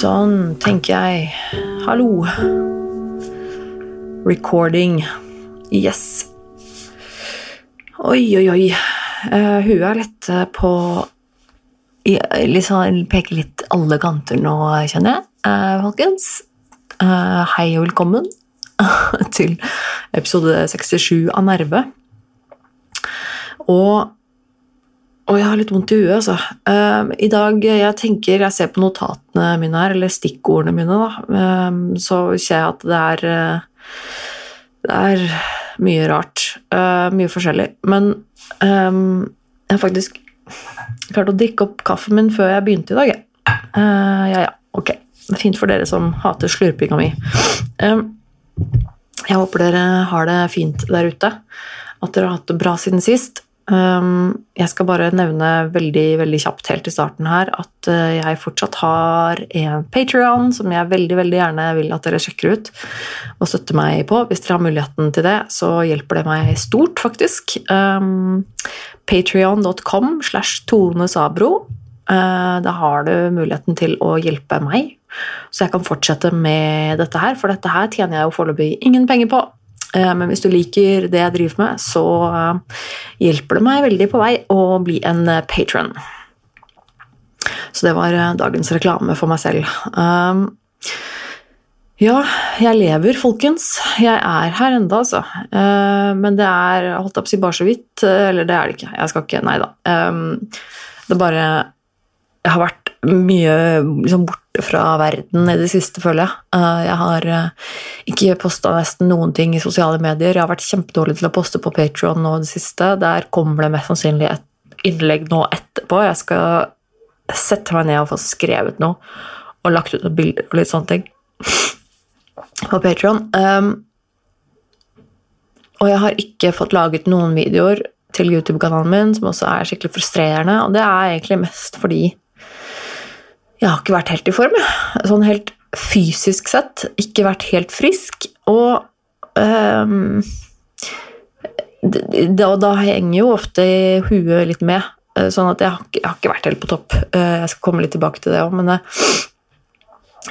Sånn, tenker jeg. Hallo. Recording. Yes. Oi, oi, oi. Uh, huet er litt uh, på liksom, Peker litt alle kanter nå, kjenner jeg, uh, folkens. hei og velkommen til episode 67 av Nerve. Og og jeg har litt vondt i huet, altså. Uh, I dag jeg tenker Jeg ser på notatene mine her, eller stikkordene mine, da. Uh, så ser jeg at det er uh, Det er mye rart. mye forskjellig. Men jeg har faktisk klart å drikke opp kaffen min før jeg begynte i dag, jeg. ja, ja, ok. Fint for dere som hater slurpinga mi. jeg håper dere har det fint der ute. At dere har hatt det bra siden sist. Um, jeg skal bare nevne veldig veldig kjapt helt i starten her at uh, jeg fortsatt har en Patrion som jeg veldig veldig gjerne vil at dere sjekker ut og støtter meg på. Hvis dere har muligheten til det, så hjelper det meg stort, faktisk. Um, Patrion.com slash Tone Sabro. Uh, da har du muligheten til å hjelpe meg, så jeg kan fortsette med dette her, for dette her tjener jeg jo foreløpig ingen penger på. Eh, men hvis du liker det jeg driver med, så eh, hjelper det meg veldig på vei å bli en eh, patron. Så det var dagens reklame for meg selv. Ja, jeg lever, folkens. Jeg er her enda, altså. Men det er holdt opp å si bare så vidt. Eller det er det ikke. Jeg skal ikke Nei da. Det er bare Jeg har vært mye liksom, borte fra verden i det siste, føler jeg. Eh, jeg har eh, ikke posta nesten noen ting i sosiale medier. Jeg har vært kjempedårlig til å poste på Patron nå i det siste. Der kommer det mest sannsynlig et innlegg nå etterpå. Jeg skal sette meg ned og få skrevet noe og lagt ut noen bilder og litt sånne ting på Patron. Um, og jeg har ikke fått laget noen videoer til YouTube-kanalen min, som også er skikkelig frustrerende. Og det er egentlig mest fordi jeg har ikke vært helt i form, Sånn helt fysisk sett. Ikke vært helt frisk. Og um, da, da, henger jo ofte huet litt med. Eh, sånn at jeg har, jeg har, ikke vært helt på topp. Eh, jeg skal komme litt tilbake til det òg, men uh,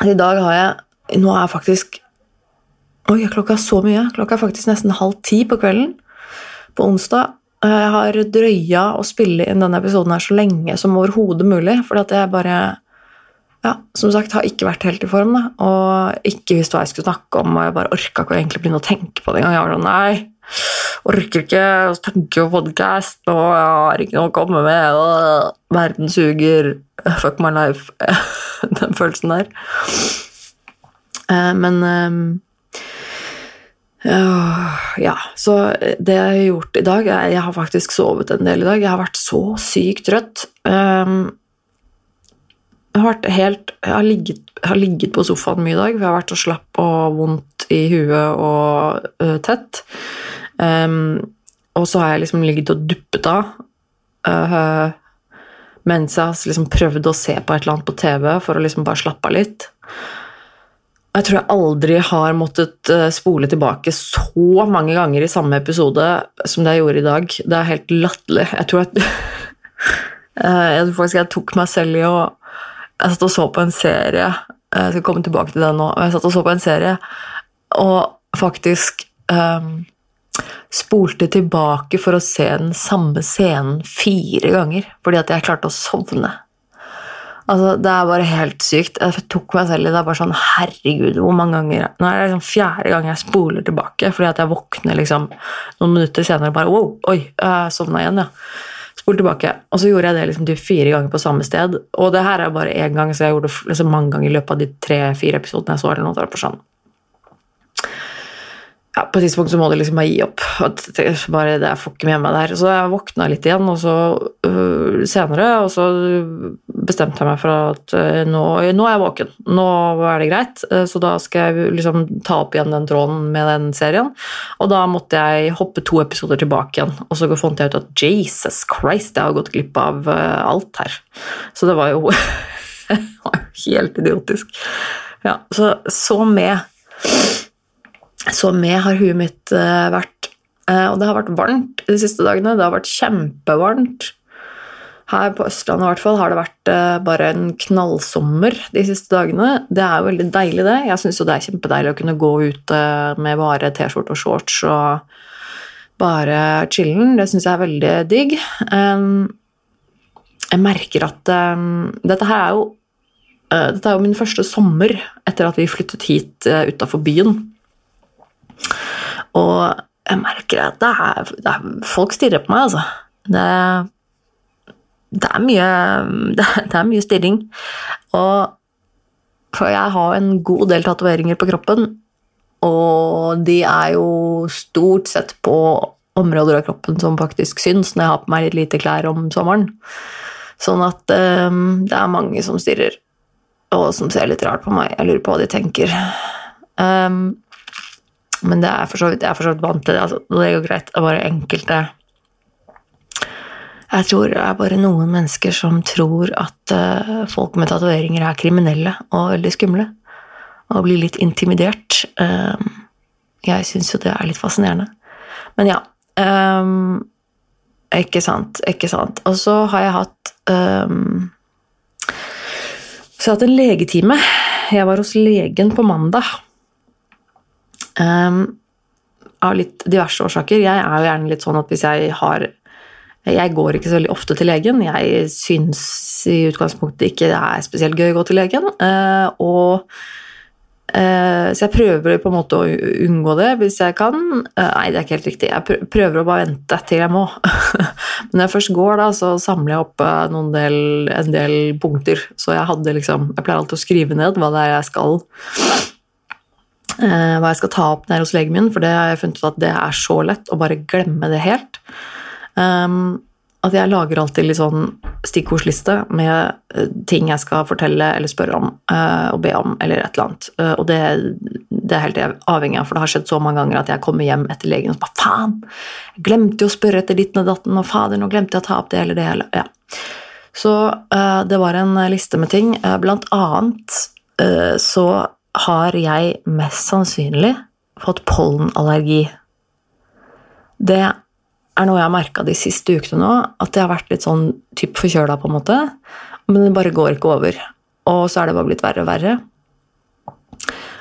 i dag har jeg Nå er jeg faktisk Oi, klokka er så mye. Klokka er faktisk nesten halv ti på kvelden på onsdag. Jeg har drøya å spille inn denne episoden her så lenge som overhodet mulig, fordi at jeg bare ja, som sagt, har ikke vært helt i form, da. Og ikke visst hva jeg skulle snakke om, og jeg bare orka ikke egentlig begynne å tenke på det engang. Jeg var sånn, nei, orker ikke å tenke på podkast, og jeg har ikke noe å komme med, og verden suger, fuck my life. Den følelsen der. Eh, men eh, ja, så det jeg har gjort i dag Jeg har faktisk sovet en del i dag. Jeg har vært så sykt trøtt. Um, jeg har, helt, jeg har, ligget, jeg har ligget, på sofaen mye i dag, for jeg har vært så slapp og vondt i huet og uh, tett. Um, og så har jeg liksom ligget og duppet av uh, mens jeg har liksom prøvd å se på et eller annet på TV for å liksom bare slappe av litt. Jeg tror jeg aldri har måttet uh, spole tilbake så mange ganger i samme episode som det jeg gjorde i dag. Det er helt latterlig. Jeg tror at jeg tror faktisk jeg tok meg selv i å jeg satt og så på en serie Jeg skal komme tilbake til det nå. Jeg satt og så på en serie og faktisk um, spolte tilbake for å se den samme scenen fire ganger fordi at jeg klarte å sovne. Altså, Det er bare helt sykt. Jeg tok meg selv i det. bare sånn, Herregud, hvor mange ganger Nå er det liksom fjerde gang jeg spoler tilbake fordi at jeg våkner liksom noen minutter senere og bare Wow, oi, jeg sovna igjen, ja. Spol tilbake. Og så gjorde jeg det liksom typ fire ganger på samme sted. Og det her er bare én gang, så jeg gjorde det liksom mange ganger i løpet av de tre-fire episodene jeg så. eller noe, der på sånn. Ja, På et tidspunkt så må du liksom bare gi opp. Bare det, Jeg får ikke med meg det her. Så jeg våkna litt igjen og så uh, senere, og så bestemte jeg meg for at eh, nå, nå er jeg våken. Nå er det greit. Eh, så da skal jeg liksom ta opp igjen den tråden med den serien. Og da måtte jeg hoppe to episoder tilbake igjen, og så fant jeg ut at Jesus Christ, jeg har gått glipp av eh, alt her. Så det var jo helt idiotisk. Ja, så, så med Så med har huet mitt vært. Og det har vært varmt de siste dagene. Det har vært kjempevarmt. Her på Østlandet i hvert fall har det vært uh, bare en knallsommer de siste dagene. Det er jo veldig deilig, det. Jeg syns jo det er kjempedeilig å kunne gå ute med bare T-skjorte og shorts og bare chillen. Det syns jeg er veldig digg. Jeg merker at dette her er jo Dette er jo min første sommer etter at vi flyttet hit utafor byen. Og jeg merker at det er, det er Folk stirrer på meg, altså. Det det er mye, det er mye stirring. Og for jeg har en god del tatoveringer på kroppen, og de er jo stort sett på områder av kroppen som faktisk syns når jeg har på meg litt lite klær om sommeren. Sånn at um, det er mange som stirrer, og som ser litt rart på meg. Jeg lurer på hva de tenker. Um, men det er for så vidt, jeg er for så vidt vant til det. Altså, det går greit. Det er bare enkelte jeg tror det er bare noen mennesker som tror at uh, folk med tatoveringer er kriminelle og veldig skumle. Og blir litt intimidert. Um, jeg syns jo det er litt fascinerende. Men ja. Um, ikke sant, ikke sant. Og så har jeg hatt um, Så jeg har hatt en legetime. Jeg var hos legen på mandag. Um, av litt diverse årsaker. Jeg er jo gjerne litt sånn at hvis jeg har jeg går ikke så veldig ofte til legen. Jeg syns i utgangspunktet ikke det er spesielt gøy å gå til legen. Uh, og, eh, så jeg prøver på en måte å unngå det hvis jeg kan. Eh, nei, det er ikke helt riktig. Jeg prøver å bare vente til jeg må. Men når jeg først går, da, så samler jeg opp del, en del punkter. Så jeg hadde liksom Jeg pleier alltid å skrive ned hva det er jeg skal hva jeg skal ta opp nede hos legen min, for det har jeg funnet ut at det er så lett å bare glemme det helt. Um, at jeg lager alltid litt sånn stikkordsliste med uh, ting jeg skal fortelle eller spørre om uh, og be om, eller et eller annet. Og det, det, er helt avhengig av, for det har skjedd så mange ganger at jeg kommer hjem etter legen og så bare faen! Jeg glemte jo å spørre etter ditten og datten, og fader, nå glemte jeg å ta opp det eller det. Eller, ja. Så det var en liste med ting. blant annet så har jeg mest sannsynlig fått pollenallergi. Det er noe jeg har merka de siste ukene nå, at jeg har vært litt sånn typ forkjøla, på en måte. Men det bare går ikke over. Og så er det bare blitt verre og verre.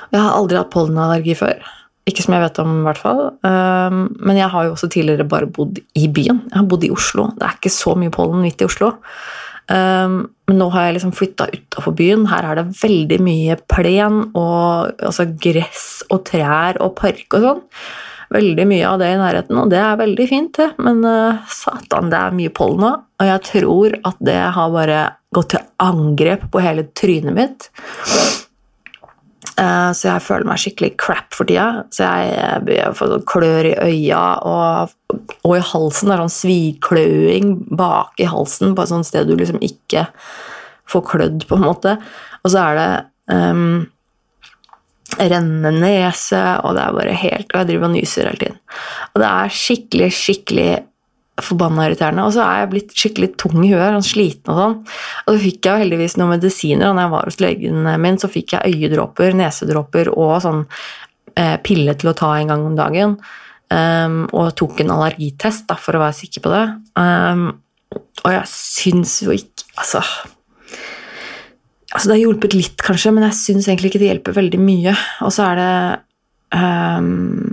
Jeg har aldri hatt pollenallergi før. Ikke som jeg vet om, i hvert fall. Um, men jeg har jo også tidligere bare bodd i byen. Jeg har bodd i Oslo. Det er ikke så mye pollen midt i Oslo. Um, men nå har jeg liksom flytta utafor byen. Her er det veldig mye plen og altså gress og trær og park og sånn veldig mye av det i nærheten, og det er veldig fint, det. Men uh, satan, det er mye pollen nå, og jeg tror at det har bare gått til angrep på hele trynet mitt. Uh, så jeg føler meg skikkelig crap for tida. Så jeg, jeg får sånn klør i øya og, og, i halsen. Det er sånn svikløing bak i halsen på et sånt sted du liksom ikke får klødd, på en måte. Og så er det um, rennende nese, og det er bare helt Og jeg driver og nyser hele tiden. Og det er skikkelig, skikkelig forbanna irriterende. Og så er jeg blitt skikkelig tung i huet, sånn sliten og sånn. Og så fikk jeg heldigvis noen medisiner, og når jeg var hos legen min, så fikk jeg øyedråper, nesedråper og sånn eh, pille til å ta en gang om dagen. Um, og tok en allergitest da, for å være sikker på det. Um, og jeg syns jo ikke Altså Altså, det har hjulpet litt, kanskje, men jeg syns egentlig ikke det hjelper veldig mye. Og så er det um,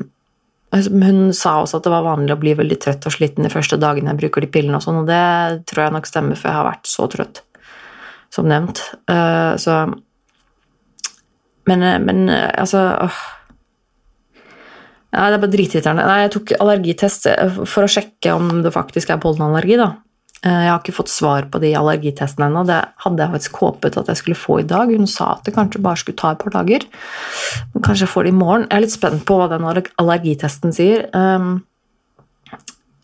Hun sa også at det var vanlig å bli veldig trøtt og sliten de første dagene jeg bruker de pillene, og sånn, og det tror jeg nok stemmer, for jeg har vært så trøtt, som nevnt. Uh, så Men, men altså åh. Nei, det er bare dritirriterende. Jeg tok allergitest for å sjekke om det faktisk er pollenallergi, da. Eh, jeg har ikke fått svar på de allergitestene ennå. Det hadde jeg faktisk håpet at jeg skulle få i dag. Hun sa at det kanskje bare skulle ta et par dager. Kanskje jeg får det i morgen. Jeg er litt spent på hva den allergitesten sier. Ehm,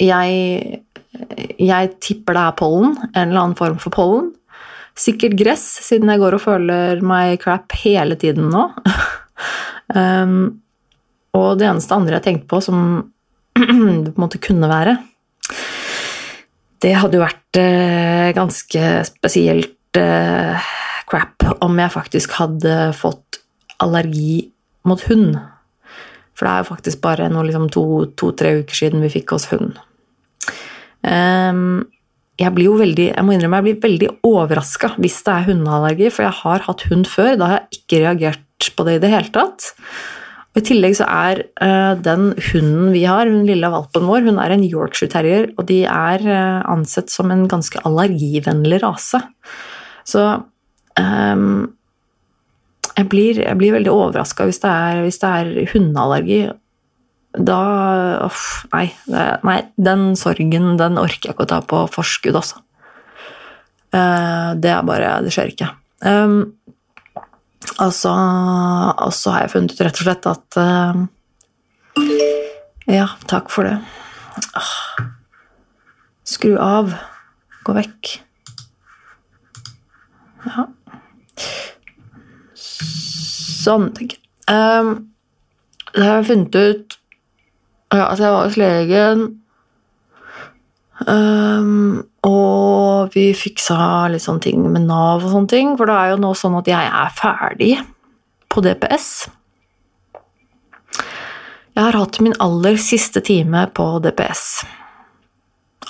jeg, jeg tipper det er pollen. En eller annen form for pollen. Sikkert gress, siden jeg går og føler meg crap hele tiden nå. um, og det eneste andre jeg tenkte på som det på en måte kunne være, det hadde jo vært uh, ganske spesielt uh, crap om jeg faktisk hadde fått allergi mot hund. For det er jo faktisk bare liksom to-tre to, uker siden vi fikk oss hund. Um, jeg blir jo veldig jeg må innrømme, jeg blir veldig overraska hvis det er hundeallergi, for jeg har hatt hund før. Da har jeg ikke reagert på det i det hele tatt. Og I tillegg så er uh, den hunden vi har, den lille valpen vår, hun er en Yorkshire terrier, og de er uh, ansett som en ganske allergivennlig rase. Så um, jeg, blir, jeg, blir, veldig overraska hvis, hvis, det er hundeallergi da Uff, nei, nei. Den sorgen, den orker jeg ikke å ta på forskudd, altså. Uh, det er bare Det skjer ikke. Um, og så har jeg funnet ut rett og slett at uh, Ja, takk for det. Uh, skru av. Gå vekk. Ja. Sånn, tenker jeg. Um, det har jeg funnet ut ja, altså jeg var hos legen, um, og vi fiksa litt sånne ting med Nav og sånne ting. For det er jo nå sånn at jeg er ferdig på DPS. Jeg har hatt min aller siste time på DPS.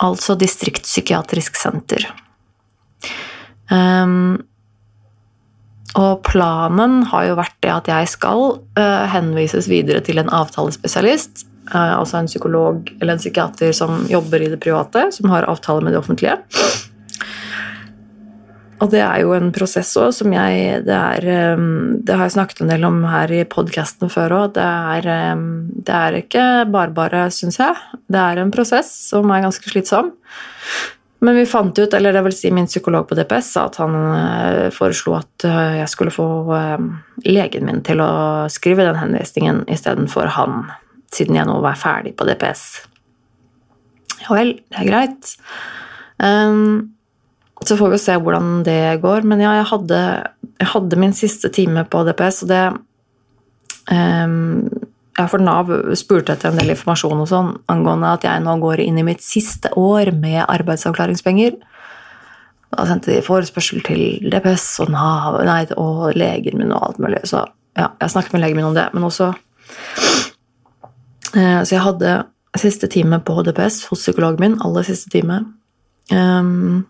Altså distriktspsykiatrisk senter. Um, og planen har jo vært det at jeg skal uh, henvises videre til en avtalespesialist uh, altså en psykolog eller en psykiater som jobber i det private, som har avtale med det offentlige. Og det er jo en prosess òg som jeg det, er, ehm, det har jeg snakket en del om her i podkasten før òg. Det, ehm, det, er ikke bare bare, syns jeg. Det er en prosess som er ganske slitsom. Men vi fant ut, eller det vil si min psykolog på DPS, at han eh, foreslo at eh, jeg skulle få ehm, legen min til å skrive den henvisningen istedenfor han siden jeg nå var ferdig på DPS. Ja vel, det er greit. Um, så får vi se hvordan det går. Men ja, jeg hadde, jeg hadde min siste time på DPS, og det um, ja, for Nav spurte etter en del informasjon og sånn angående at jeg nå går inn i mitt siste år med arbeidsavklaringspenger. Da sendte de forespørsel til DPS og Nav nei, og legen min og alt mulig. Så ja, jeg snakket med legen min om det. Men også Eh, så jeg hadde siste time på DPS hos psykologen min. Aller siste time. Um,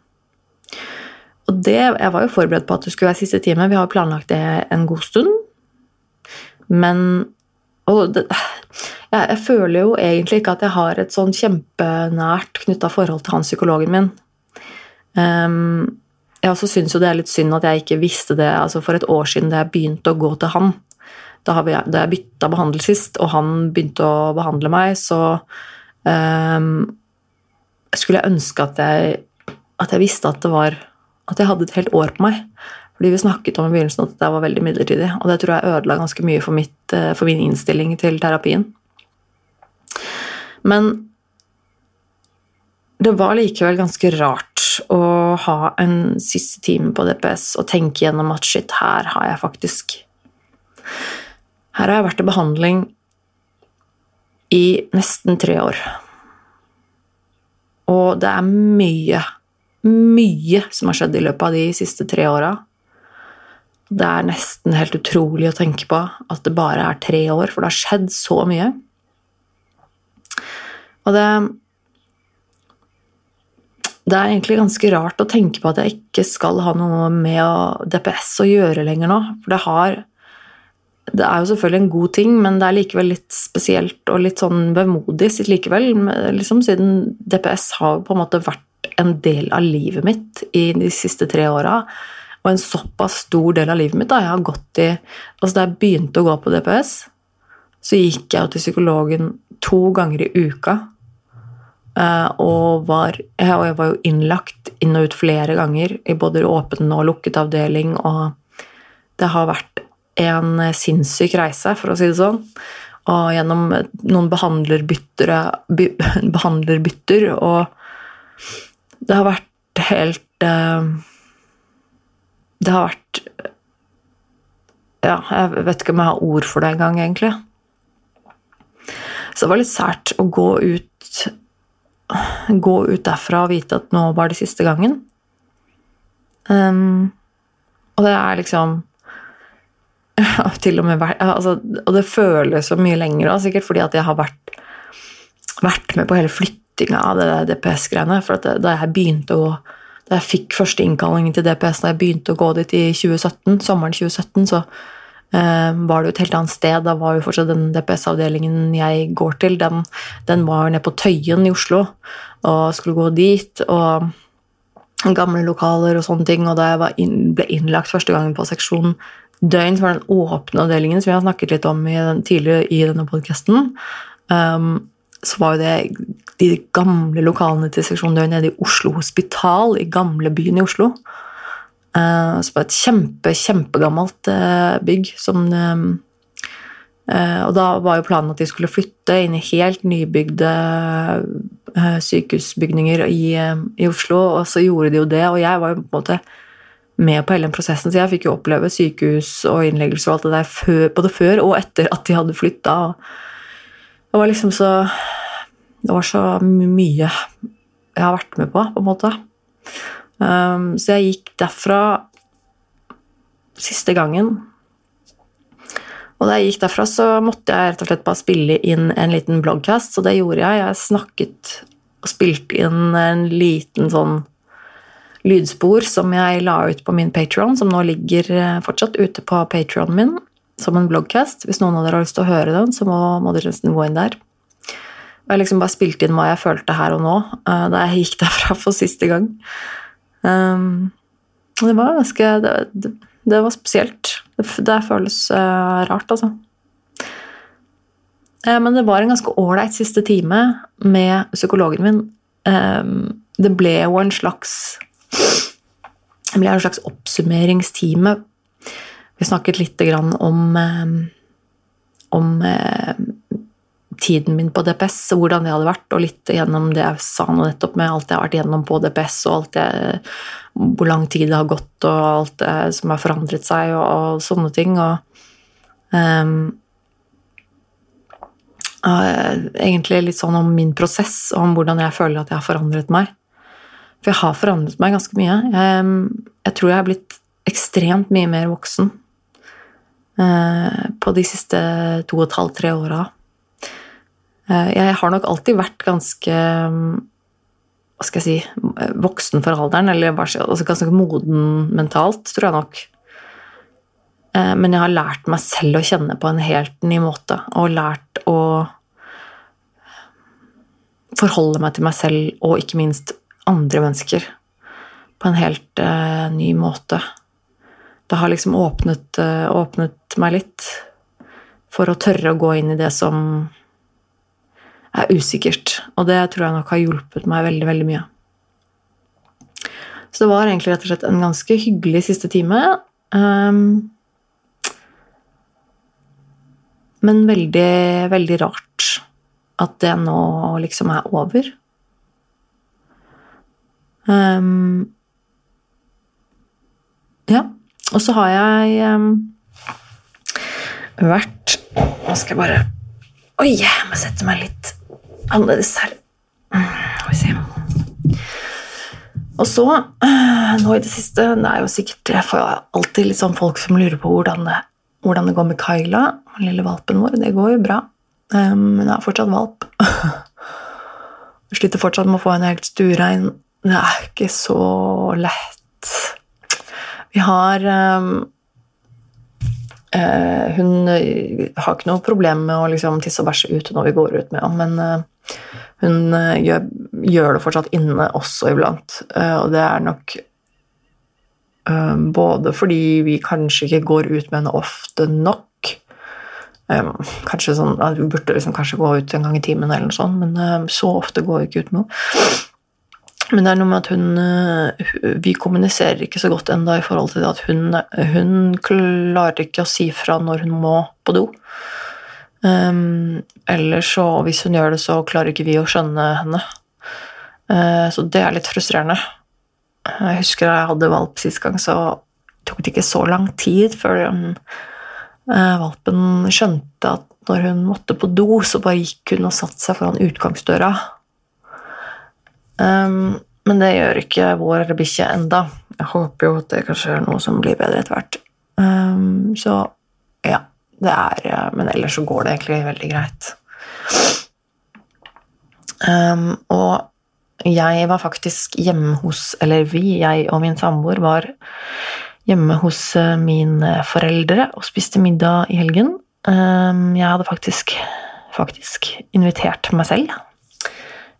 og det, jeg var jo forberedt på at det skulle være siste time. Vi har planlagt det en god stund. Men Og det, jeg, jeg, føler jo egentlig ikke at jeg har et sånn kjempenært knytta forhold til han psykologen min. Um, jeg også syns jo det er litt synd at jeg ikke visste det altså for et år siden da jeg begynte å gå til han. Da, vi, da jeg bytta behandler sist, og han begynte å behandle meg, så um, skulle jeg ønske at jeg, at jeg visste at det var At jeg hadde et helt år på meg. Fordi vi snakket om i begynnelsen at det var veldig midlertidig. Og det tror jeg ødela ganske mye for, mitt, eh, for min innstilling til terapien. Men det var likevel ganske rart å ha en siste time på DPS og tenke gjennom at shit, her har jeg faktisk her har jeg vært i behandling i nesten tre år. Og det er mye, mye som har skjedd i løpet av de siste tre åra. Det er nesten helt utrolig å tenke på at det bare er tre år, for det har skjedd så mye. Og det Det er egentlig ganske rart å tenke på at jeg ikke skal ha noe med DPS å gjøre lenger nå, for det har det er jo selvfølgelig en god ting, men det er likevel litt spesielt og litt sånn vemodig sitt likevel. Liksom, siden DPS har på en måte vært en del av livet mitt i de siste tre åra. Og en såpass stor del av livet mitt. da, jeg har gått i, altså Da jeg begynte å gå på DPS, så gikk jeg til psykologen to ganger i uka. Eh, og var, jeg var jo innlagt inn og ut flere ganger i både åpen og lukket avdeling. Og det har vært en sinnssyk reise, for å si det sånn. Og gjennom noen behandlerbytter, behandlerbytter og det har vært helt eh, Det har vært Ja, jeg vet ikke om jeg har ord for det engang, egentlig. Så det var litt sært å gå ut Gå ut derfra og vite at nå var det siste gangen. Um, og det er liksom ja, til og med altså, Og det føles så mye lenger da, sikkert fordi at jeg har vært, vært med på hele flyttinga av det DPS-greiene. For da jeg begynte å da jeg fikk første innkallingen til DPS da jeg begynte å gå dit i 2017, sommeren 2017, så Eh, var det jo et helt annet sted. Da var jo fortsatt den DPS-avdelingen jeg går til, den, den var nede på Tøyen i Oslo, og skulle gå dit. og Gamle lokaler og sånne ting. Og da jeg inn, ble innlagt første gangen på seksjon døgn, som var den åpne avdelingen som jeg har snakket litt om i den, tidligere i denne podkasten, um, så var jo det de gamle lokalene til seksjon døgn nede i Oslo Hospital, i gamlebyen i Oslo. Uh, som var et kjempe, kjempegammelt uh, bygg. Som, uh, og da var jo planen at de skulle flytte inn i helt nybygde sykehusbygninger i, i, Oslo, og så gjorde de jo det. Og jeg var jo på en måte med på hele den prosessen, så jeg fikk jo oppleve sykehus og innleggelse og alt det der før, både før og etter at de hadde flytta. Det var liksom så Det var så mye jeg har vært med på, på en måte. Um, så jeg gikk derfra siste gangen. Og da jeg gikk derfra, så måtte jeg rett og slett bare spille inn en liten bloggcast, så det gjorde jeg. Jeg snakket og spilte inn en liten sånn lydspor som jeg la ut på min Patron, som nå ligger eh, fortsatt ute på Patronen min som en bloggcast. Hvis noen av dere har lyst til å høre den, så må, må dere nesten gå inn der. Og jeg liksom bare spilte inn hva jeg følte her og nå uh, da jeg gikk derfra for siste gang. Um, det var ganske det, det, var spesielt. Det, føles uh, rart, altså. Uh, men det var en ganske ålreit siste time med psykologen min. Um, det ble jo en slags Det ble en slags oppsummeringstime. Vi snakket lite grann om um, om tiden min på DPS hvordan det hadde vært, og litt gjennom det jeg sa nå nettopp med alt jeg har vært gjennom på DPS, og det, hvor lang tid det har gått, og alt som har forandret seg, og, og sånne ting. Og, um, egentlig litt sånn om min prosess, og om hvordan jeg føler at jeg har forandret meg. For jeg har forandret meg ganske mye. Jeg, jeg tror jeg har blitt ekstremt mye mer voksen på de siste to og et halvt, tre åra. Eh, jeg har nok alltid vært ganske hva skal jeg si, voksen for alderen, eller altså ganske moden mentalt, tror jeg nok. Eh, men jeg har lært meg selv å kjenne på en helt ny måte, og lært å forholde meg til meg selv og ikke minst andre mennesker på en helt ny måte. Det har liksom åpnet, uh, åpnet meg litt for å tørre å gå inn i det som er usikkert. Og det tror jeg nok har hjulpet meg veldig, veldig mye. Så det var egentlig rett og slett en ganske hyggelig siste time. Um, men veldig, veldig rart at det nå liksom er over. Um, ja. Og så har jeg um, vært Nå skal jeg bare Oi, jeg må sette meg litt annerledes her. Skal vi se Og så, nå i det siste Det er jo sikkert Jeg får alltid litt sånn folk som lurer på hvordan det, hvordan det går med Kyla, den lille valpen vår. Det går jo bra. Um, hun er fortsatt valp. Jeg sliter fortsatt med å få henne helt stuerein. Det er ikke så lett. Vi har uh, Hun har ikke noe problem med å liksom, tisse og bæsje ute når vi går ut med henne, men uh, hun uh, gjør, gjør, det fortsatt inne også iblant, eh, og det er nok eh, både fordi vi kanskje ikke går ut med henne ofte nok Kanskje sånn Vi burde liksom kanskje gå ut en gang i timen, eller noe sånt, men så ofte går vi ikke ut med henne. Men det er noe med at hun Vi kommuniserer ikke så godt ennå i forhold til det at hun, hun klarer ikke å si fra når hun må på do. Um, eller så, hvis hun gjør det, så klarer ikke vi å skjønne henne. Uh, så det er litt frustrerende. Jeg husker da jeg hadde valp sist gang, så tok det ikke så lang tid før den uh, valpen skjønte at når hun måtte på do, så bare gikk hun og satte seg foran utgangsdøra. Um, men det gjør ikke vår eller bikkje enda. Jeg håper jo at det kanskje er noe som blir bedre etter hvert. Um, så ja, det er Men ellers så går det egentlig veldig greit. Um, og jeg var faktisk hjemme hos Eller vi, jeg og min samboer, var hjemme hos eh, mine foreldre og spiste middag i helgen. Jeg hadde faktisk, faktisk invitert meg selv.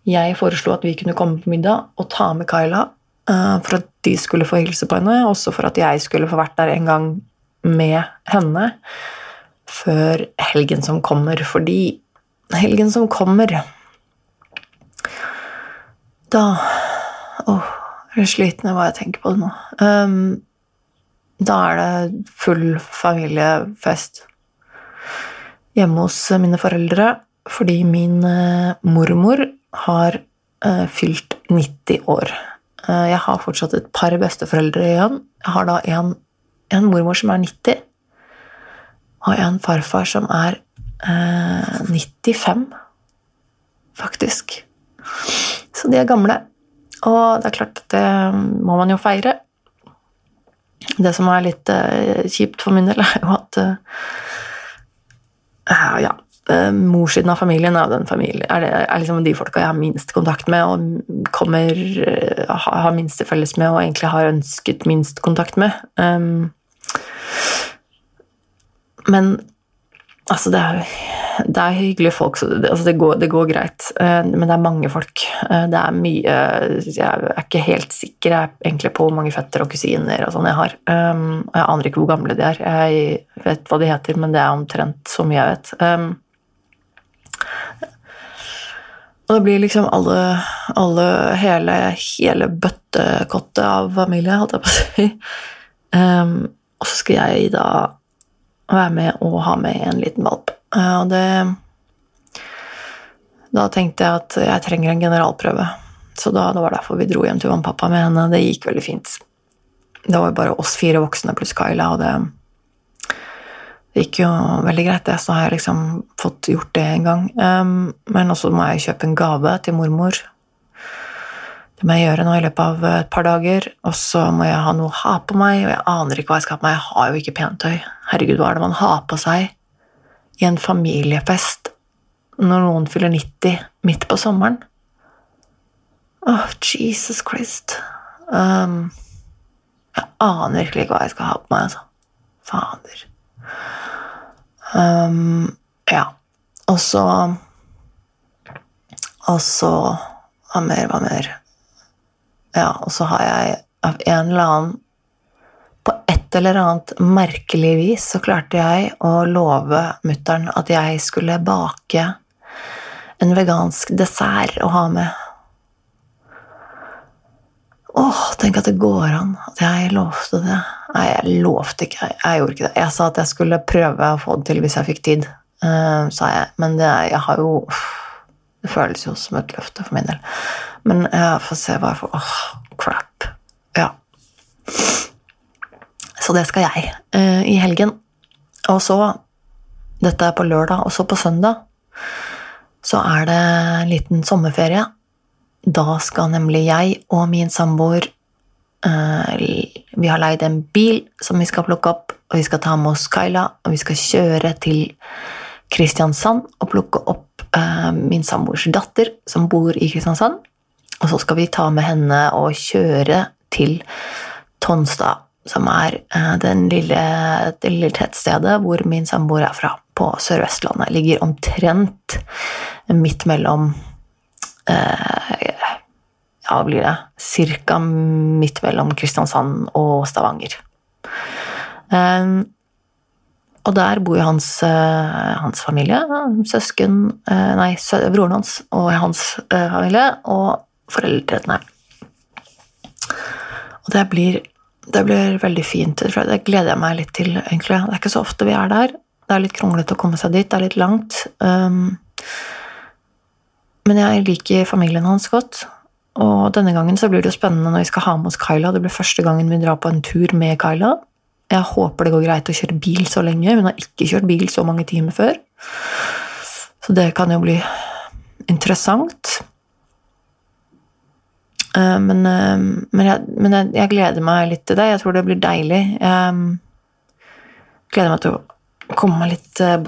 Jeg foreslo at vi kunne komme på middag og ta med Kyla uh, for at de skulle få hilse på henne, også for at jeg skulle få vært der en gang med henne før helgen som kommer, fordi helgen som kommer Da Åh, jeg er sliten av hva jeg tenker på det nå. Um, da er det full familiefest hjemme hos mine foreldre fordi min uh, mormor har uh, fylt 90 år. Uh, jeg har fortsatt et par besteforeldre igjen. Jeg har da en, en mormor som er 90, og en farfar som er 95, faktisk. Så de er gamle. Og det er klart at det må man jo feire. Det som er litt uh, kjipt for min del, er jo at uh, Ja. Uh, Morssiden av familien er, den familie, er, det, er liksom de folka jeg har minst kontakt med og kommer, har minst til felles med og egentlig har ønsket minst kontakt med. Um, men altså, det er det er hyggelige folk, så det, altså det, går, det, går, greit. Uh, men det er mange folk. Uh, det er mye Jeg er ikke helt sikker jeg, er egentlig på hvor mange fettere og kusiner og sånn jeg har. Um, jeg aner ikke hvor gamle de er. Jeg vet hva de heter, men det er omtrent så mye jeg vet. Um, og det blir liksom alle, alle hele, hele bøttekottet av familie, holdt jeg på å si. Um, og så skal jeg da være med og ha med en liten valp. Eh, og det Da tenkte jeg at jeg trenger en generalprøve. Så da, det var derfor vi dro hjem til mamma med henne. Det gikk veldig fint. Det var jo bare oss fire voksne pluss Kyla, og det, det gikk jo veldig greit, det. Så har jeg liksom fått gjort det en gang. Um, men også må jeg kjøpe en gave til mormor. Det må jeg gjøre nå i løpet av et par dager. Og så må jeg ha noe å ha på meg, og jeg aner ikke hva jeg skal ha på meg. Jeg har jo ikke pentøy. Herregud, hva er det man har på seg? i en familiefest når noen fyller 90 midt på sommeren. Åh, oh, Jesus Christ. Um, jeg aner virkelig ikke hva jeg skal ha på meg, altså. Fader. Um, ja. Og så Og så Hva mer, hva mer? Ja, og så har jeg av en eller annen på et eller annet merkelig vis så klarte jeg å love mutter'n at jeg skulle bake en vegansk dessert å ha med. Åh, tenk at det går an at jeg lovte det. Nei, jeg lovte ikke. Jeg gjorde ikke det. Jeg sa at jeg skulle prøve å få det til hvis jeg fikk tid, uh, sa jeg. Men det, jeg har jo Det føles jo som et løfte for min del. Men jeg får se hva jeg får Åh, crap. Ja. Så det skal jeg uh, i helgen. Og så Dette er på lørdag, og så på søndag så er det en liten sommerferie. Da skal nemlig jeg og min samboer uh, Vi har leid en bil som vi skal plukke opp, og vi skal ta med oss Kyla, og vi skal kjøre til Kristiansand og plukke opp uh, min samboers datter, som bor i Kristiansand. Og så skal vi ta med henne og kjøre til Tonstad som er eh, lille, det lille tettstedet hvor min samboer er fra, på Sør-Vestlandet. Ligger omtrent midt mellom eh, Ja, blir det? Cirka midt mellom Kristiansand og Stavanger. Eh, og der bor jo hans, uh, hans familie, søsken uh, Nei, broren hans og hans uh, familie, og foreldrene. Og det blir det blir veldig fint. Det gleder jeg meg litt til, egentlig. Det er ikke så ofte vi er der. Det er litt kronglete å komme seg dit. Det er litt langt. Um, men jeg liker familien hans godt. Og denne gangen så blir det jo spennende når vi skal ha med oss Kyla. Det blir første gangen vi drar på en tur med Kyla. Jeg håper det går greit å kjøre bil så lenge. Hun har ikke kjørt bil så mange timer før. Så det kan jo bli interessant. Eh, men, eh, men, jeg, men jeg, jeg, gleder meg litt til det. Jeg tror det blir deilig. Jeg gleder meg til å komme meg litt eh,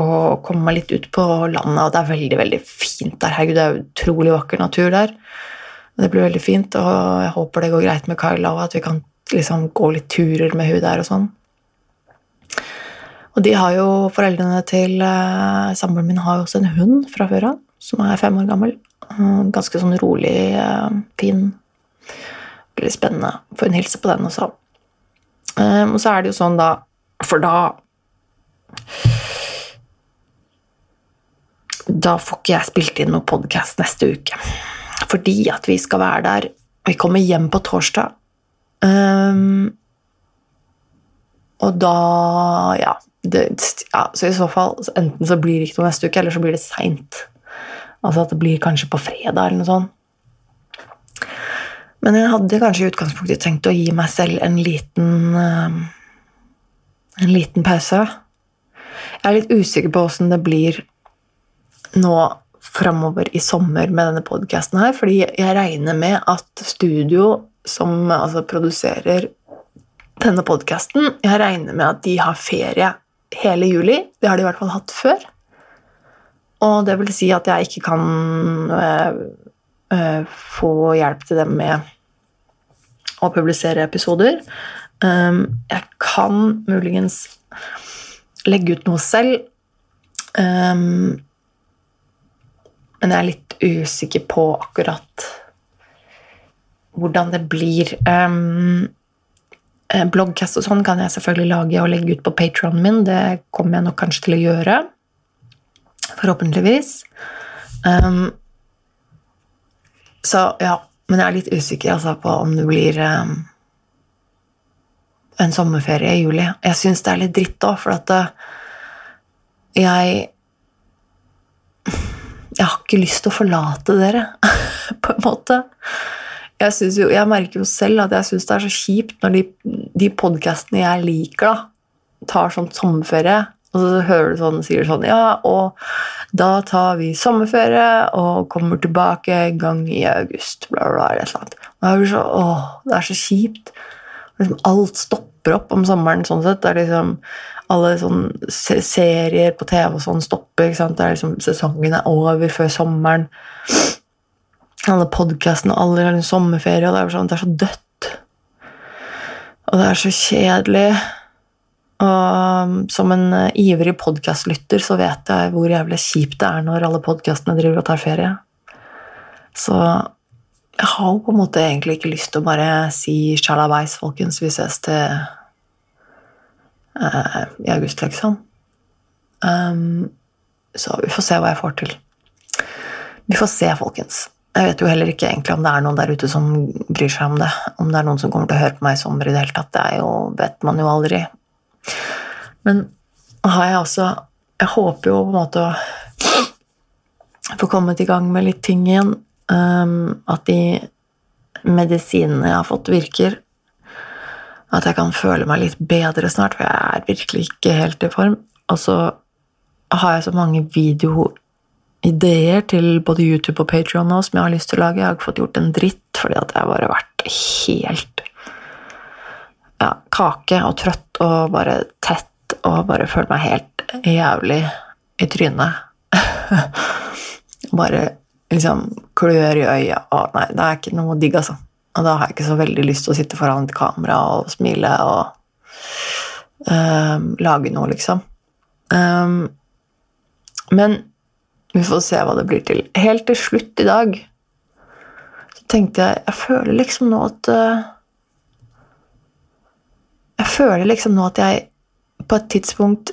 og komme meg litt ut på landet. Og det er veldig veldig fint der. Herregud, det er utrolig vakker natur der. Det blir veldig fint, og jeg håper det går greit med Kyla, og at vi kan liksom gå litt turer med hun der og sånn. Og de har jo foreldrene til eh, Samboeren min har jo også en hund fra før av, som er fem år gammel. Uh, ganske sånn rolig, eh, fin. Veldig spennende. Får en hilse på den også. Um, og så er det jo sånn, da For da Da får ikke jeg spilt inn noen podkast neste uke. Fordi at vi skal være der Vi kommer hjem på torsdag. Um, og da ja, det, ja, Så i så fall enten så blir det ikke noe neste uke, eller så blir det seint. Altså at det blir kanskje på fredag eller noe sånt. Men jeg hadde kanskje i utgangspunktet tenkt å gi meg selv en liten um, En liten pause. Jeg er litt usikker på åssen det blir nå framover i sommer med denne podkasten her, fordi jeg regner med at studio som altså, produserer denne podkasten, jeg regner med at de har ferie hele juli. Det har de i hvert fall hatt før. Og det vil si at jeg ikke kan øh, øh, få hjelp til dem med å publisere episoder. Um, jeg kan muligens legge ut noe selv. Um, men jeg er litt usikker på akkurat hvordan det blir. Um, bloggcast og sånn kan jeg selvfølgelig lage og legge ut på patronen min. Det kommer jeg nok kanskje til å gjøre. Forhåpentligvis. Um, så ja, men jeg er litt usikker altså, på om det blir um, en sommerferie i juli. Jeg syns det er litt dritt òg, for at uh, jeg jeg har ikke lyst til å forlate dere, på en måte. Jeg, jo, jeg, merker jo selv at jeg syns det er så kjipt når de, de podkastene jeg liker, da, tar sånn sommerferie, og så hører du sånn, sier sånn Ja, og da tar vi sommerferie og kommer tilbake en gang i august, bla, bla, eller et eller annet. Og jeg så, åh, det er så kjipt. Liksom, alt stopper opp om sommeren sånn sett. Det er liksom alle sånne serier på TV og sånn stopper. ikke sant? Det er liksom, sesongen er over før sommeren. Alle podkastene og alle har sommerferie, og det er, sånn, det er så dødt. Og det er så kjedelig. Og som en uh, ivrig podkastlytter så vet jeg hvor jævlig kjipt det er når alle podkastene driver og tar ferie. Så jeg har jo på en måte egentlig ikke lyst til å bare si sjalabais, folkens, vi ses til uh, i august, liksom. Um, så vi får se hva jeg får til. Vi får se, folkens. Jeg vet jo heller ikke egentlig om det er noen der ute som bryr seg om det. Om det er noen som kommer til å høre på meg i sommer i det hele tatt. Det jo, vet man jo aldri. Men har jeg også Jeg håper jo på en måte å få kommet i gang med litt ting igjen. Um, at de medisinene jeg har fått, virker. At jeg kan føle meg litt bedre snart, for jeg er virkelig ikke helt i form. Og så har jeg så mange videoideer til både YouTube og Patrion nå som jeg har lyst til å lage. Jeg har ikke fått gjort en dritt fordi at jeg har vært helt ja, kake og trøtt og bare tett og bare følt meg helt jævlig i trynet. bare liksom klør i øya og Nei, det er ikke noe digg, altså. Og da har jeg ikke så veldig lyst til å sitte foran et kamera og smile og um, lage noe, liksom. Um, men vi får se hva det blir til. Helt til slutt i dag så tenkte jeg Jeg føler liksom nå at uh, Jeg føler liksom nå at jeg på et tidspunkt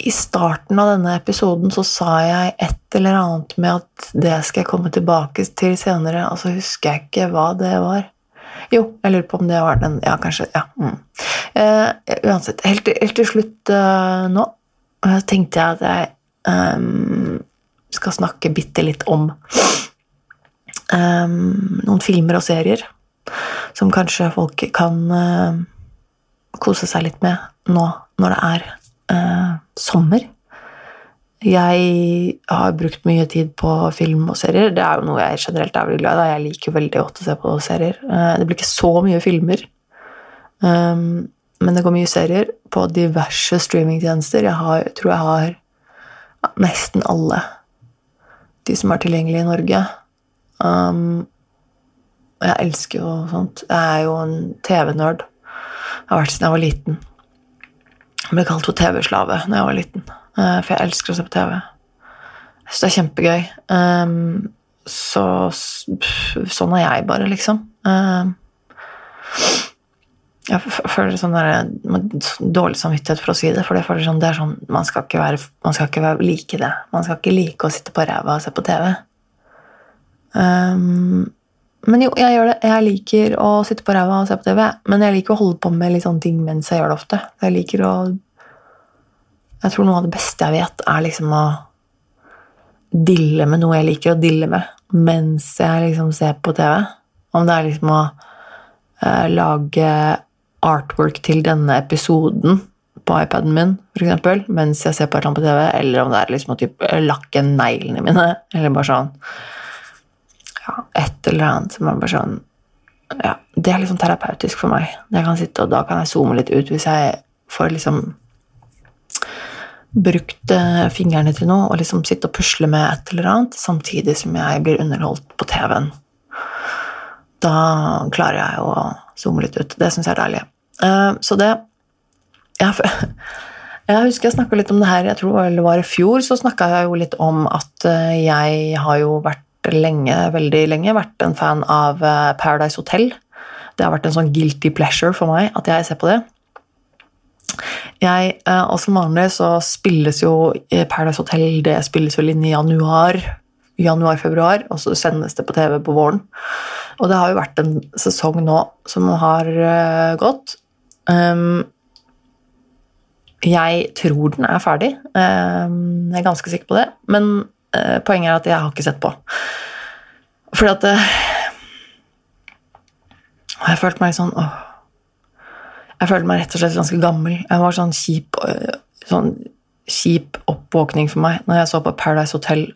i starten av denne episoden så sa jeg et eller annet med at det skal jeg komme tilbake til senere, og så husker jeg ikke hva det var. Jo, jeg lurer på om det var den Ja, kanskje. Ja. Mm. Uh, uansett, helt, helt, til slutt uh, nå uh, tenkte jeg at jeg um, skal snakke bitte litt om um, noen filmer og serier som kanskje folk kan kose seg litt med nå når det er uh, sommer. Jeg har brukt mye tid på film og serier. Det er jo noe jeg generelt er veldig glad i. Jeg liker veldig godt å se på serier. Eh, det blir ikke så mye filmer, um, men det går mye serier på diverse streamingtjenester. Jeg, har, tror jeg har nesten alle de som er tilgjengelige i Norge. Um, jeg elsker jo sånt. Jeg er jo en TV-nerd. Jeg har vært siden jeg var liten. Jeg ble kalt for TV-slave da jeg var liten. Eh, for jeg elsker å se på TV. Jeg syns det er kjempegøy. Um, så sånn er jeg bare, liksom. Um, jeg føler sånn der, dårlig samvittighet for å si det, for jeg føler sånn, det er sånn man skal, ikke være, man skal ikke være, like det. Man skal ikke like å sitte på ræva og se på TV. Um, men jo, jeg gjør det. Jeg liker å sitte på ræva og se på TV, men jeg liker å holde på med litt sånne ting mens jeg gjør det ofte. Jeg liker å jeg tror noe av det beste jeg vet, er liksom å dille med noe jeg liker å dille med, mens jeg liksom ser på TV. Om det er liksom å eh, lage artwork til denne episoden på iPaden min, f.eks., mens jeg ser på et eller annet på TV, eller om det er liksom å typ, lakke neglene mine, eller bare sånn ja, Et eller annet som er bare sånn ja, Det er liksom terapeutisk for meg. Jeg kan sitte, og Da kan jeg zoome litt ut hvis jeg får liksom brukt eh, fingrene til noe og liksom sitte og pusle med et eller annet, samtidig som jeg blir underholdt på TV-en. Da klarer jeg å zoome litt ut. Det syns jeg er deilig. Eh, så det Jeg, husker jeg snakka litt om det her, jeg tror det var i fjor, så snakka jeg jo litt om at eh, jeg har jo vært lenge, veldig lenge, vært en fan av Paradise Hotel. Det har vært en sånn guilty pleasure for meg at jeg ser på det. Jeg, eh, og Som vanlig så spilles jo Paradise Hotel det spilles vel inn i januar, januar-februar, og så sendes det på TV på våren. Og det har jo vært en sesong nå som har uh, gått. Um, jeg tror den er ferdig. Um, jeg er ganske sikker på det. Men uh, poenget er at jeg har ikke sett på. Fordi at uh, Jeg følt meg sånn åh, jeg følte meg rett og slett ganske gammel. Jeg var sånn kjip, øh, sånn kjip oppvåkning for meg når jeg så på Paradise Hotel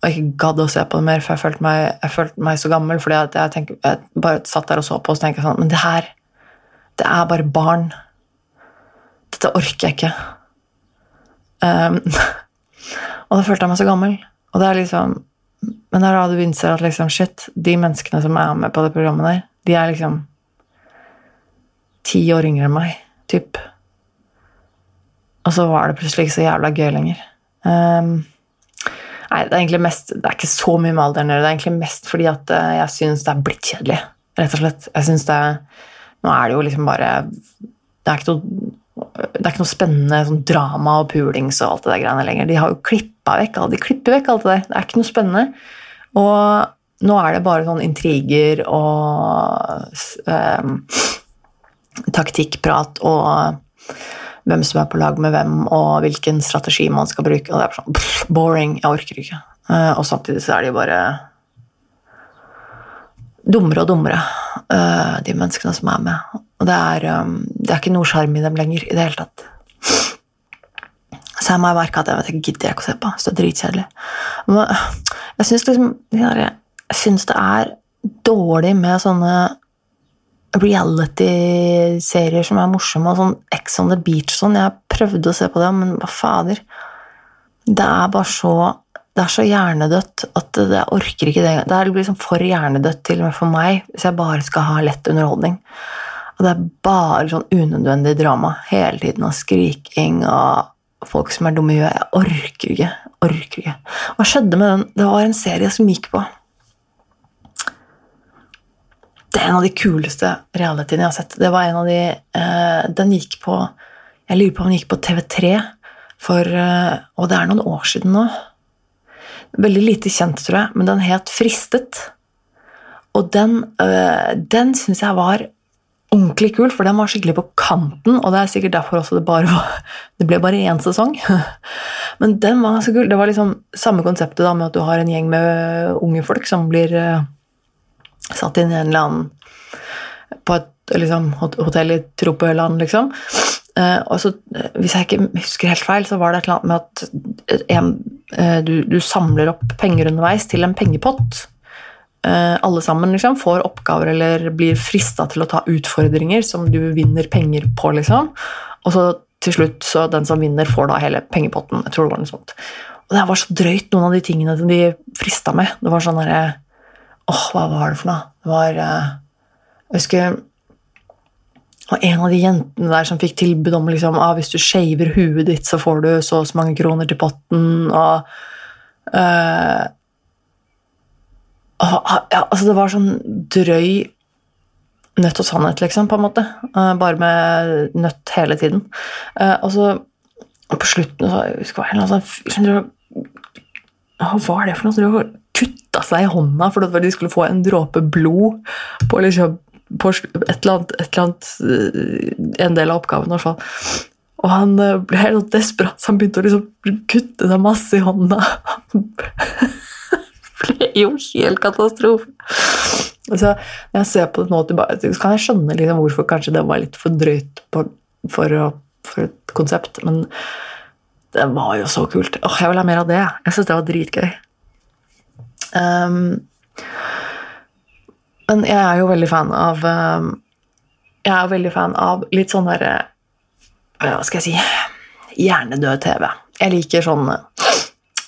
og ikke gadd å se på det mer, for jeg følte meg, jeg følte meg så gammel. fordi jeg, tenker, jeg, bare satt der og så på og så tenkte sånn Men det her Det er bare barn. Dette orker jeg ikke. Um, og da følte jeg meg så gammel. Og det er liksom Men det er da du innser at liksom, shit, de menneskene som er med på det programmet der, de er liksom ti år yngre enn meg, typ. Og så var det plutselig ikke så jævla gøy lenger. Um, nei, det er egentlig mest Det er ikke så mye med alderen å gjøre. Det er egentlig mest fordi at uh, jeg syns det er blitt kjedelig, rett og slett. Jeg synes det Nå er det jo liksom bare Det er ikke noe det er ikke noe spennende sånn drama og pulings og alt det der greiene lenger. De har jo klippa vekk de klipper vekk alt det der. Det er ikke noe spennende. Og nå er det bare sånn intriger og um, taktikkprat og hvem som er på lag med hvem, og hvilken strategi man skal bruke. Og det er sånn pff, boring. Jeg orker ikke. Uh, og samtidig så er de bare dummere og dummere, uh, de menneskene som er med. Og det er, um, det er ikke noe sjarm i dem lenger i det hele tatt. Så jeg må merke at jeg vet, jeg gidder ikke å se på. Så det er dritkjedelig. Men jeg syns liksom, jeg det er dårlig med sånne reality-serier som er morsomme, og sånn Ex on the Beach sånn. Jeg prøvde å se på det, men hva fader? Det er bare så det er så hjernedødt at jeg orker ikke det. Det er liksom for hjernedødt til og med for meg hvis jeg bare skal ha lett underholdning. Og det er bare sånn unødvendig drama hele tiden, og skriking og folk som er dumme i huet. Jeg orker ikke. Orker ikke. Hva skjedde med den? Det var en serie som gikk på det er en av de kuleste realityene jeg har sett. Det var en av de uh, Den gikk på Jeg lurer på om den gikk på TV3 for uh, Og det er noen år siden nå. Veldig lite kjent, tror jeg, men den het Fristet. Og den, uh, den syns jeg var ordentlig kul, for den var skikkelig på kanten. Og det er sikkert derfor også det bare var Det ble bare én sesong. Men den var ganske kul. Det var liksom samme konseptet da, med at du har en gjeng med unge folk som blir satt inn i en eller annen på et liksom, hotell i Tropøland, liksom. Eh, og så, eh, Hvis jeg ikke husker helt feil, så var det et eller annet med at en, eh, du, du, samler opp penger underveis til en pengepott. Eh, alle sammen liksom, får oppgaver eller blir frista til å ta utfordringer som du vinner penger på. liksom. Og så til slutt, så den som vinner, får da hele pengepotten. Jeg tror det var noe sånt. Og det var så drøyt, noen av de tingene som de frista med. Det var sånn derre Åh, hva var det for noe? Det var Jeg husker og en av de jentene der som fikk tilbud om liksom, ah, hvis du shaver huet ditt, så får du så og så mange kroner til potten. og uh, ja, altså Det var sånn drøy nøtt og sannhet, liksom, på en måte. Uh, bare med nøtt hele tiden. Uh, og så på slutten så, jeg husker jeg, sånn, Hva var det for noe? Så de kutta seg i hånda for at de skulle få en dråpe blod på liksom på et eller annet, et eller annet, eh, en del av oppgaven, fall. Og han eh, ble helt desperat, så han begynte å liksom kutte seg masse i hånda. Det ble jo helt katastrofe. Så når jeg ser på det nå tilbake, så kan jeg skjønne liksom hvorfor kanskje det var litt for drøyt på, for, for, et konsept. Men det var jo så kult. Åh, jeg vil ha mer av det. Jeg syns det var dritgøy. Um, men jeg er jo veldig fan av um, Jeg er veldig fan av litt sånn derre Hva skal jeg si Hjernedød TV. Jeg liker sånne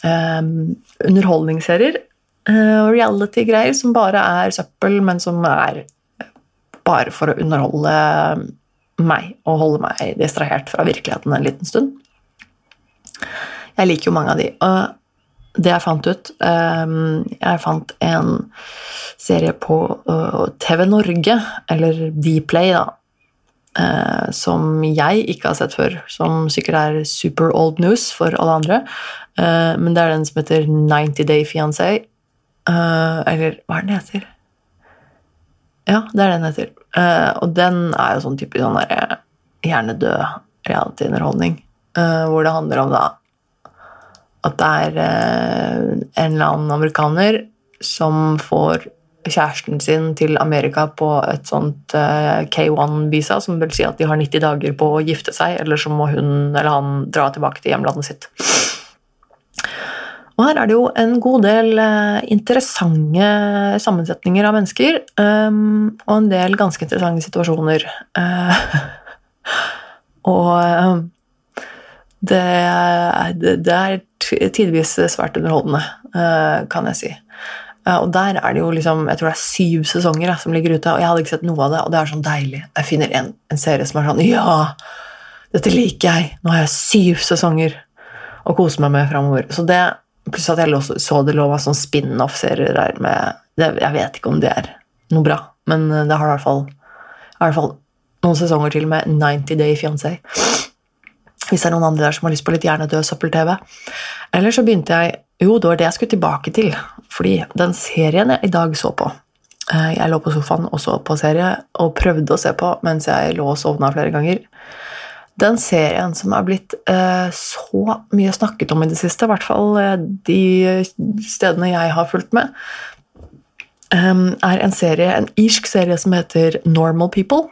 um, underholdningsserier. Uh, Reality-greier som bare er søppel, men som er bare for å underholde meg og holde meg distrahert fra virkeligheten en liten stund. Jeg liker jo mange av de. Og det jeg fant ut ehm, Jeg fant en serie på øh, TV Norge, eller Dplay, da, Uh, som jeg ikke har sett før. Som sikkert er super old news for alle andre. Uh, men det er den som heter 90 Day Fiancé. Eller hva er den heter? Ja, det er den heter. Og den er jo sånn type sånn derre hjernedød reality-underholdning. Hvor det handler om da at det er eh, en eller annen amerikaner som får kjæresten sin til Amerika på et sånt eh, K1-visa, som vil si at de har 90 dager på å gifte seg, eller så må hun eller han dra tilbake til hjemlandet sitt. Og her er det jo en god del eh, interessante sammensetninger av mennesker, og en del ganske interessante situasjoner. og det, det, det er tidvis svært underholdende, eh, kan jeg si. Eh, og der er det jo liksom, jeg tror det er syv sesonger som ligger ute, og jeg hadde ikke sett noe av det, og det er sånn deilig. Jeg finner en, en serie som er sånn Ja, dette liker jeg! Nå har jeg syv sesonger å kose meg med framover. Så det, Pluss at jeg så det lå sånn spin-off-serier der med det, Jeg vet ikke om det er noe bra, men det har i hvert fall, i hvert fall noen sesonger til med 90 Day Fiancé. Hvis det er noen andre der som har lyst på litt hjernedød søppel-TV. Eller så begynte jeg Jo, det var det jeg skulle tilbake til. Fordi den serien jeg i dag så på eh, Jeg lå på sofaen og så på serie, og prøvde å se på mens jeg lå og sovna flere ganger. Den serien som er blitt eh, så mye snakket om i det siste, i hvert fall eh, de stedene jeg har fulgt med, er en serie, en irsk serie som heter Normal People.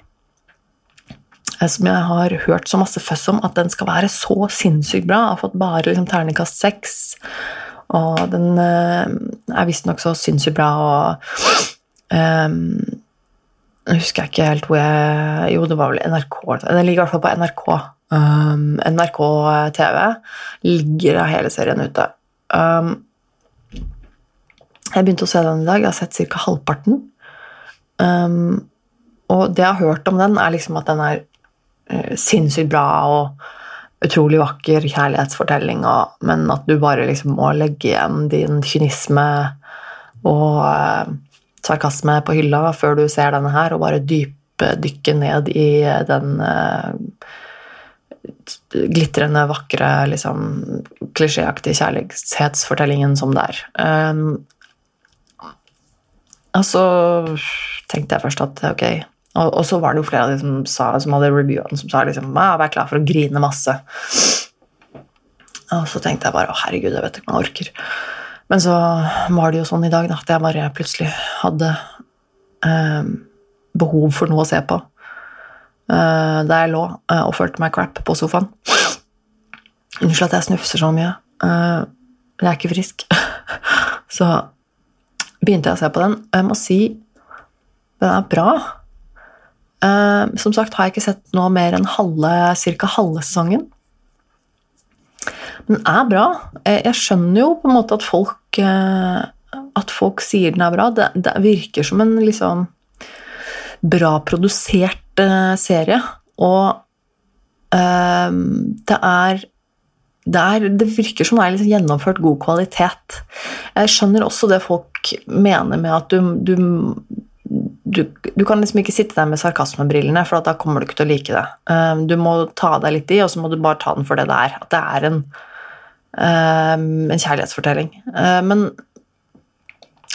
Eh, som jeg har hørt så masse føss om, at den skal være så sinnssykt bra. Jeg har fått bare liksom, terningkast seks. Og den uh, er visstnok så sinnssykt bra, og um, husker jeg ikke helt hvor jeg Jo, det var vel NRK. Den ligger i hvert fall på NRK. Um, NRK TV ligger av hele serien ute. Um, jeg begynte å se den i dag. Jeg har sett ca. halvparten. Um, og det jeg har hørt om den, er liksom at den er sinnssykt bra og utrolig vakker kjærlighetsfortelling, og, men at du bare liksom må legge igjen din kynisme og eh, sarkasme på hylla før du ser denne her, og bare dypdykke ned i den eh, glitrende, vakre, liksom klisjéaktige kjærlighetsfortellingen som det er. Um, og så tenkte jeg først at ok, og, og, så var det jo flere av de som, sa, som hadde reviewene, som sa liksom 'vær klar for å grine masse'. Og så tenkte jeg bare 'å, herregud, jeg vet ikke om jeg orker'. Men så var det jo sånn i dag da, at jeg bare plutselig hadde eh, behov for noe å se på. eh, der jeg lå eh, og følte meg crap på sofaen. Unnskyld at jeg snufser så mye. men jeg er ikke frisk. så begynte jeg å se på den, jeg må si den er bra. Som sagt har jeg ikke sett noe mer enn halve, cirka halve sesongen. Den er bra. Jeg, jeg skjønner jo på en måte at folk at folk sier den er bra. Det, det virker som en liksom bra produsert serie. Og det er det, er, det, virker som det er liksom gjennomført god kvalitet. Jeg skjønner også det folk mener med at du, du, du, du kan liksom ikke sitte der med sarkasmebrillene, for da kommer du ikke til å like det. Um, du må ta deg litt i, og så må du bare ta den for det det er. At det er en, en kjærlighetsfortelling. men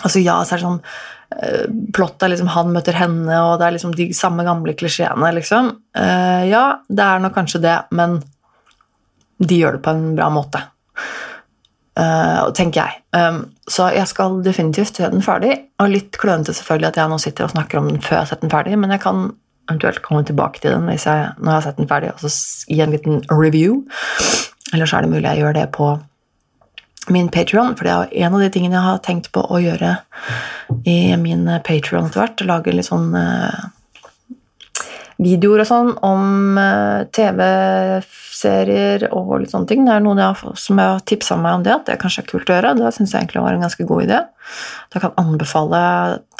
altså ja, så er det sånn uh, Plott er liksom han møter henne, og det er liksom de samme gamle klisjeene, liksom. Uh, ja, det er nok kanskje det, men de gjør det på en bra måte. Uh, tenker jeg. Um, så jeg skal definitivt se den ferdig. Og litt klønete selvfølgelig at jeg nå sitter og snakker om den før jeg har sett den ferdig, men jeg kan eventuelt komme tilbake til den jeg, når jeg har sett den ferdig, og så gi en liten review. Eller så er det mulig jeg gjør det på min Patreon for det er en av de tingene jeg har tenkt på å gjøre i min Patrion etter hvert. Lage litt sånn uh, videoer og sånn om uh, TV-serier og litt sånne ting. Det er noen jeg, som jeg har tipsa meg om det, at det kanskje er kult å gjøre. Det syns jeg egentlig var en ganske god idé. Da kan anbefale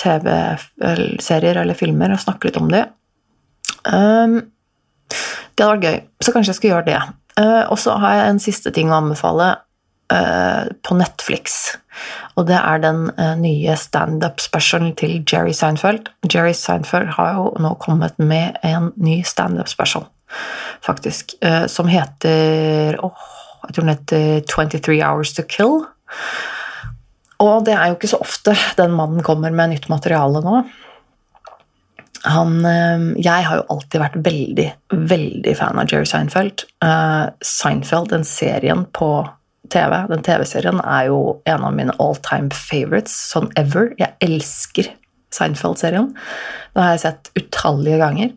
TV-serier eller filmer og snakke litt om det. Um, det hadde vært gøy, så kanskje jeg skal gjøre det. Uh, og så har jeg en siste ting å anbefale Eh, på Netflix. Og det er den uh, nye standup-specialen til Jerry Seinfeld. Jerry Seinfeld har jo nå kommet med en ny standup-special, faktisk, uh, som heter oh, Jeg tror den heter 23 Hours to Kill. Og det er jo ikke så ofte den mannen kommer med nytt materiale nå. Han, jeg har jo alltid vært veldig, veldig fan av Jerry Seinfeld. Seinfeld, den serien på TV. Den TV-serien er jo en av mine all time favorites sånn ever. Jeg elsker Seinfeld-serien. Den har jeg sett utallige ganger.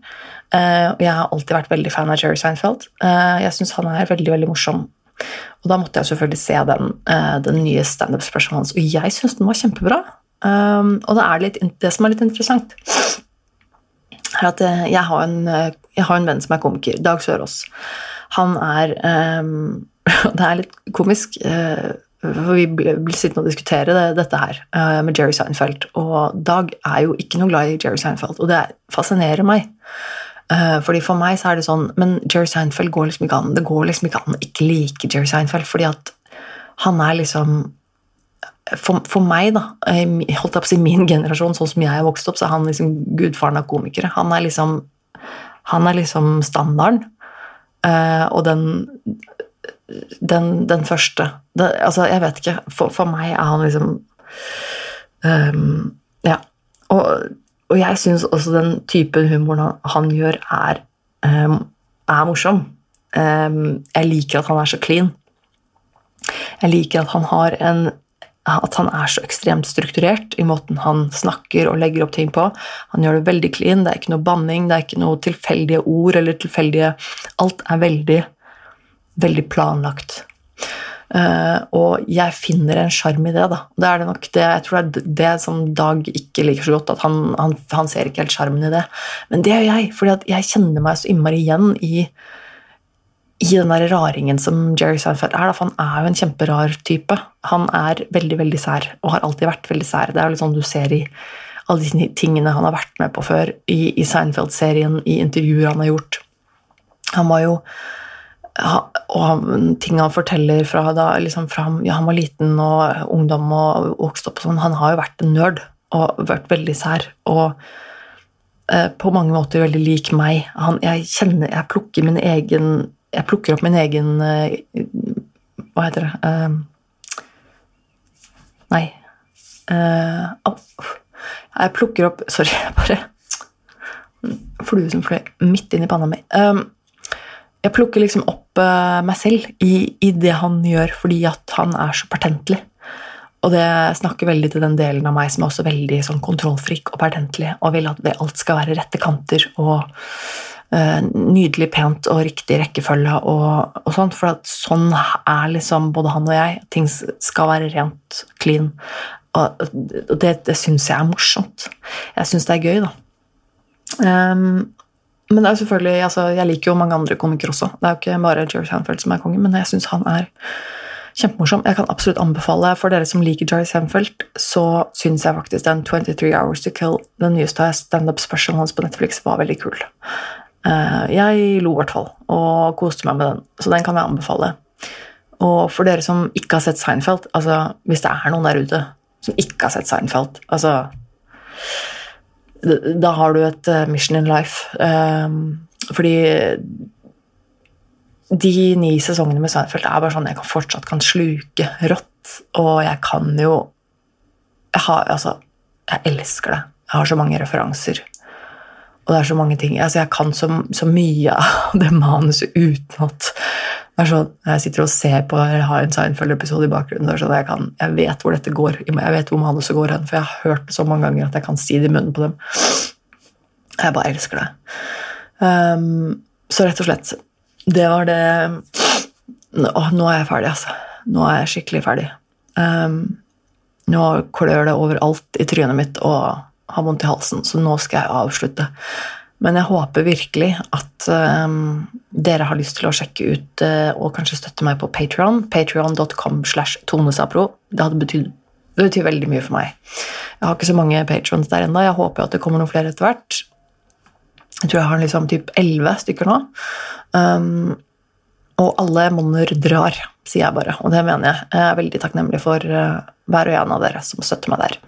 Uh, jeg har alltid vært veldig fan av Jerry Seinfeld. Uh, jeg syns han er veldig veldig morsom. Og da måtte jeg selvfølgelig se den, uh, den nye standup-spørsmålet hans, og jeg syns den var kjempebra. Um, og det, er litt, det som er litt interessant, er at jeg har, en, jeg har en venn som er komiker, Dag Sørås. Han er um, Det er litt komisk. Eh, for vi blir sittende og diskutere det, dette her eh, med Jerry Seinfeld. Og Dag er jo ikke noe glad i Jerry Seinfeld, og det fascinerer meg. Eh, fordi For meg så er det sånn Men Jerry Seinfeld går liksom ikke an det går liksom ikke an å ikke like Jerry Seinfeld, fordi at han er liksom for, for, meg, da, holdt jeg på å si min generasjon, sånn som jeg er vokst opp, så er han liksom gudfaren av komikere. Han er liksom, han er liksom standarden. og den den, den første. Det, altså, jeg vet ikke. For, for, meg er han liksom um, Ja. Og, og jeg syns også den typen humor han, han gjør, er, um, er morsom. Um, jeg liker at han er så clean. Jeg liker at han har en at han er så ekstremt strukturert i måten han snakker og legger opp ting på. Han gjør det veldig clean, det er ikke noe banning, det er ikke noe tilfeldige ord eller tilfeldige Alt er veldig veldig planlagt. Uh, og jeg finner en sjarm i det. da. Det er det nok det, jeg tror det er det som Dag ikke liker så godt. at Han, han, han ser ikke helt sjarmen i det. Men det gjør jeg, for jeg kjenner meg så innmari igjen i, i den der raringen som Jerry Seinfeld er. Da, for han er jo en kjemperar type. Han er veldig veldig sær, og har alltid vært veldig sær. Det er jo litt sånn du ser i alle de tingene han har vært med på før, i, i Seinfeld-serien, i intervjuer han har gjort. Han var jo og ting han forteller fra da liksom fra ja, han var liten og ungdom og vokste opp og sånn Han har jo vært en nerd og vært veldig sær. Og eh, på mange måter veldig lik meg. Han, jeg kjenner Jeg plukker min egen Jeg plukker opp min egen eh, Hva heter det eh, Nei. Oh, jeg plukker opp Sorry, jeg bare Flue som fløy midt inn i panna mi. Um, jeg plukker liksom opp uh, meg selv i, i, det han gjør, fordi at han er så pertentlig. Og det snakker veldig til den delen av meg som er også veldig sånn kontrollfrik og pertentlig, og vil at det, alt skal være rette kanter og uh, nydelig pent og riktig rekkefølge og, og sånt. For at sånn er liksom både han og jeg. Ting skal være rent, clean. Og, og det, det syns jeg er morsomt. Jeg syns det er gøy, da. Um, men det er selvfølgelig, altså, jeg liker jo mange andre komikere også. Det er jo ikke bare Jerry Seinfeld som er kongen, men jeg syns han er kjempemorsom. Jeg kan absolutt anbefale for dere som liker Jerry Seinfeld, så syns jeg faktisk den 23 Hours to Kill, den nyeste standup-specialen hans på Netflix, var veldig kul. Uh, jeg lo i hvert fall, og koste meg med den, så den kan jeg anbefale. Og for dere som ikke har sett Seinfeld, altså hvis det er noen der ute som ikke har sett Seinfeld, altså da har du et uh, mission in life. Um, fordi de ni sesongene med Seinfeld er bare sånn jeg kan fortsatt kan sluke rått. Og jeg kan jo jeg, har, altså, jeg elsker det. Jeg har så mange referanser. Og det er så mange ting. Altså, jeg kan så, så mye av det manuset utenat. Sånn, jeg sitter og ser på eller har en Seinfeld-episode i bakgrunnen. Sånn jeg, kan, jeg, vet hvor dette går. Jeg vet hvor manuset går hen, for jeg har hørt det så mange ganger at jeg kan si det i munnen på dem. Jeg bare elsker det. Um, så rett og slett Det var det Å, nå er jeg ferdig, altså. Nå er jeg skikkelig ferdig. Um, nå klør det overalt i trynet mitt og har vondt i halsen, så nå skal jeg avslutte. Men jeg håper virkelig at um, dere har lyst til å sjekke ut uh, og kanskje støtte meg på Patreon. Patreon.com slash tonesapro. Det hadde betydd betyr veldig mye for meg. Jeg har ikke så mange patrons der ennå. Jeg håper at det kommer noen flere etter hvert. Jeg tror jeg har liksom typ elleve stykker nå. Um, og alle monner drar, sier jeg bare, og det mener jeg. Jeg er veldig takknemlig for uh, hver og en av dere som støtter meg der.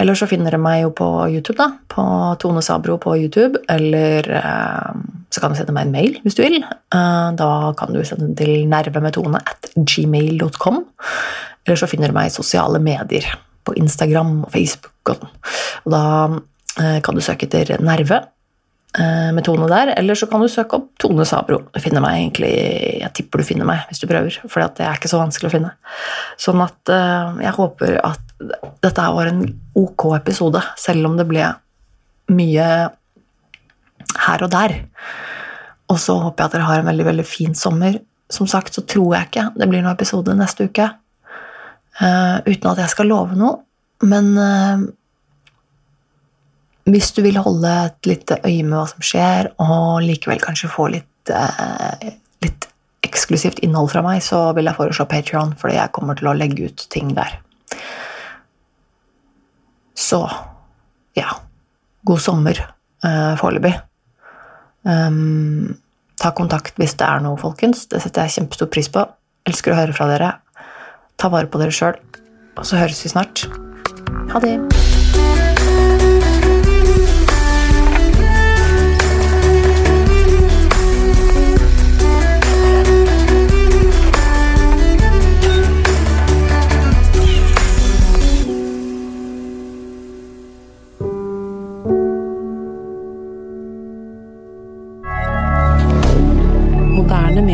Eller så finner dere meg jo på YouTube, da. På Tone Sabro på YouTube. Eller eh, så kan du sende meg en mail hvis du vil. Eh, da kan du sende den til nervemetone at gmail.com. Eller så finner du meg i sosiale medier. På Instagram og Facebook. Og, og da eh, kan du søke etter Nerve Eh, med Tone der, eller så kan du søke opp Tone Sabro. Du finner meg egentlig, Jeg tipper du finner meg hvis du prøver, for det er ikke så vanskelig å finne. Sånn at uh, jeg håper at dette var en ok episode, selv om det ble mye her og der. Og så håper jeg at dere har en veldig, veldig fin sommer. Som sagt så tror jeg ikke det blir noen episode neste uke. Uh, uten at jeg skal love noe. Men hvis du vil holde et lite øye med hva som skjer, og likevel kanskje få litt, eh, litt eksklusivt innhold fra meg, så vil jeg foreslå Patrion, fordi jeg kommer til å legge ut ting der. Så ja God sommer eh, foreløpig. Um, ta kontakt hvis det er noe, folkens. Det setter jeg kjempestor pris på. Elsker å høre fra dere. Ta vare på dere sjøl. Og så høres vi snart. Ha det.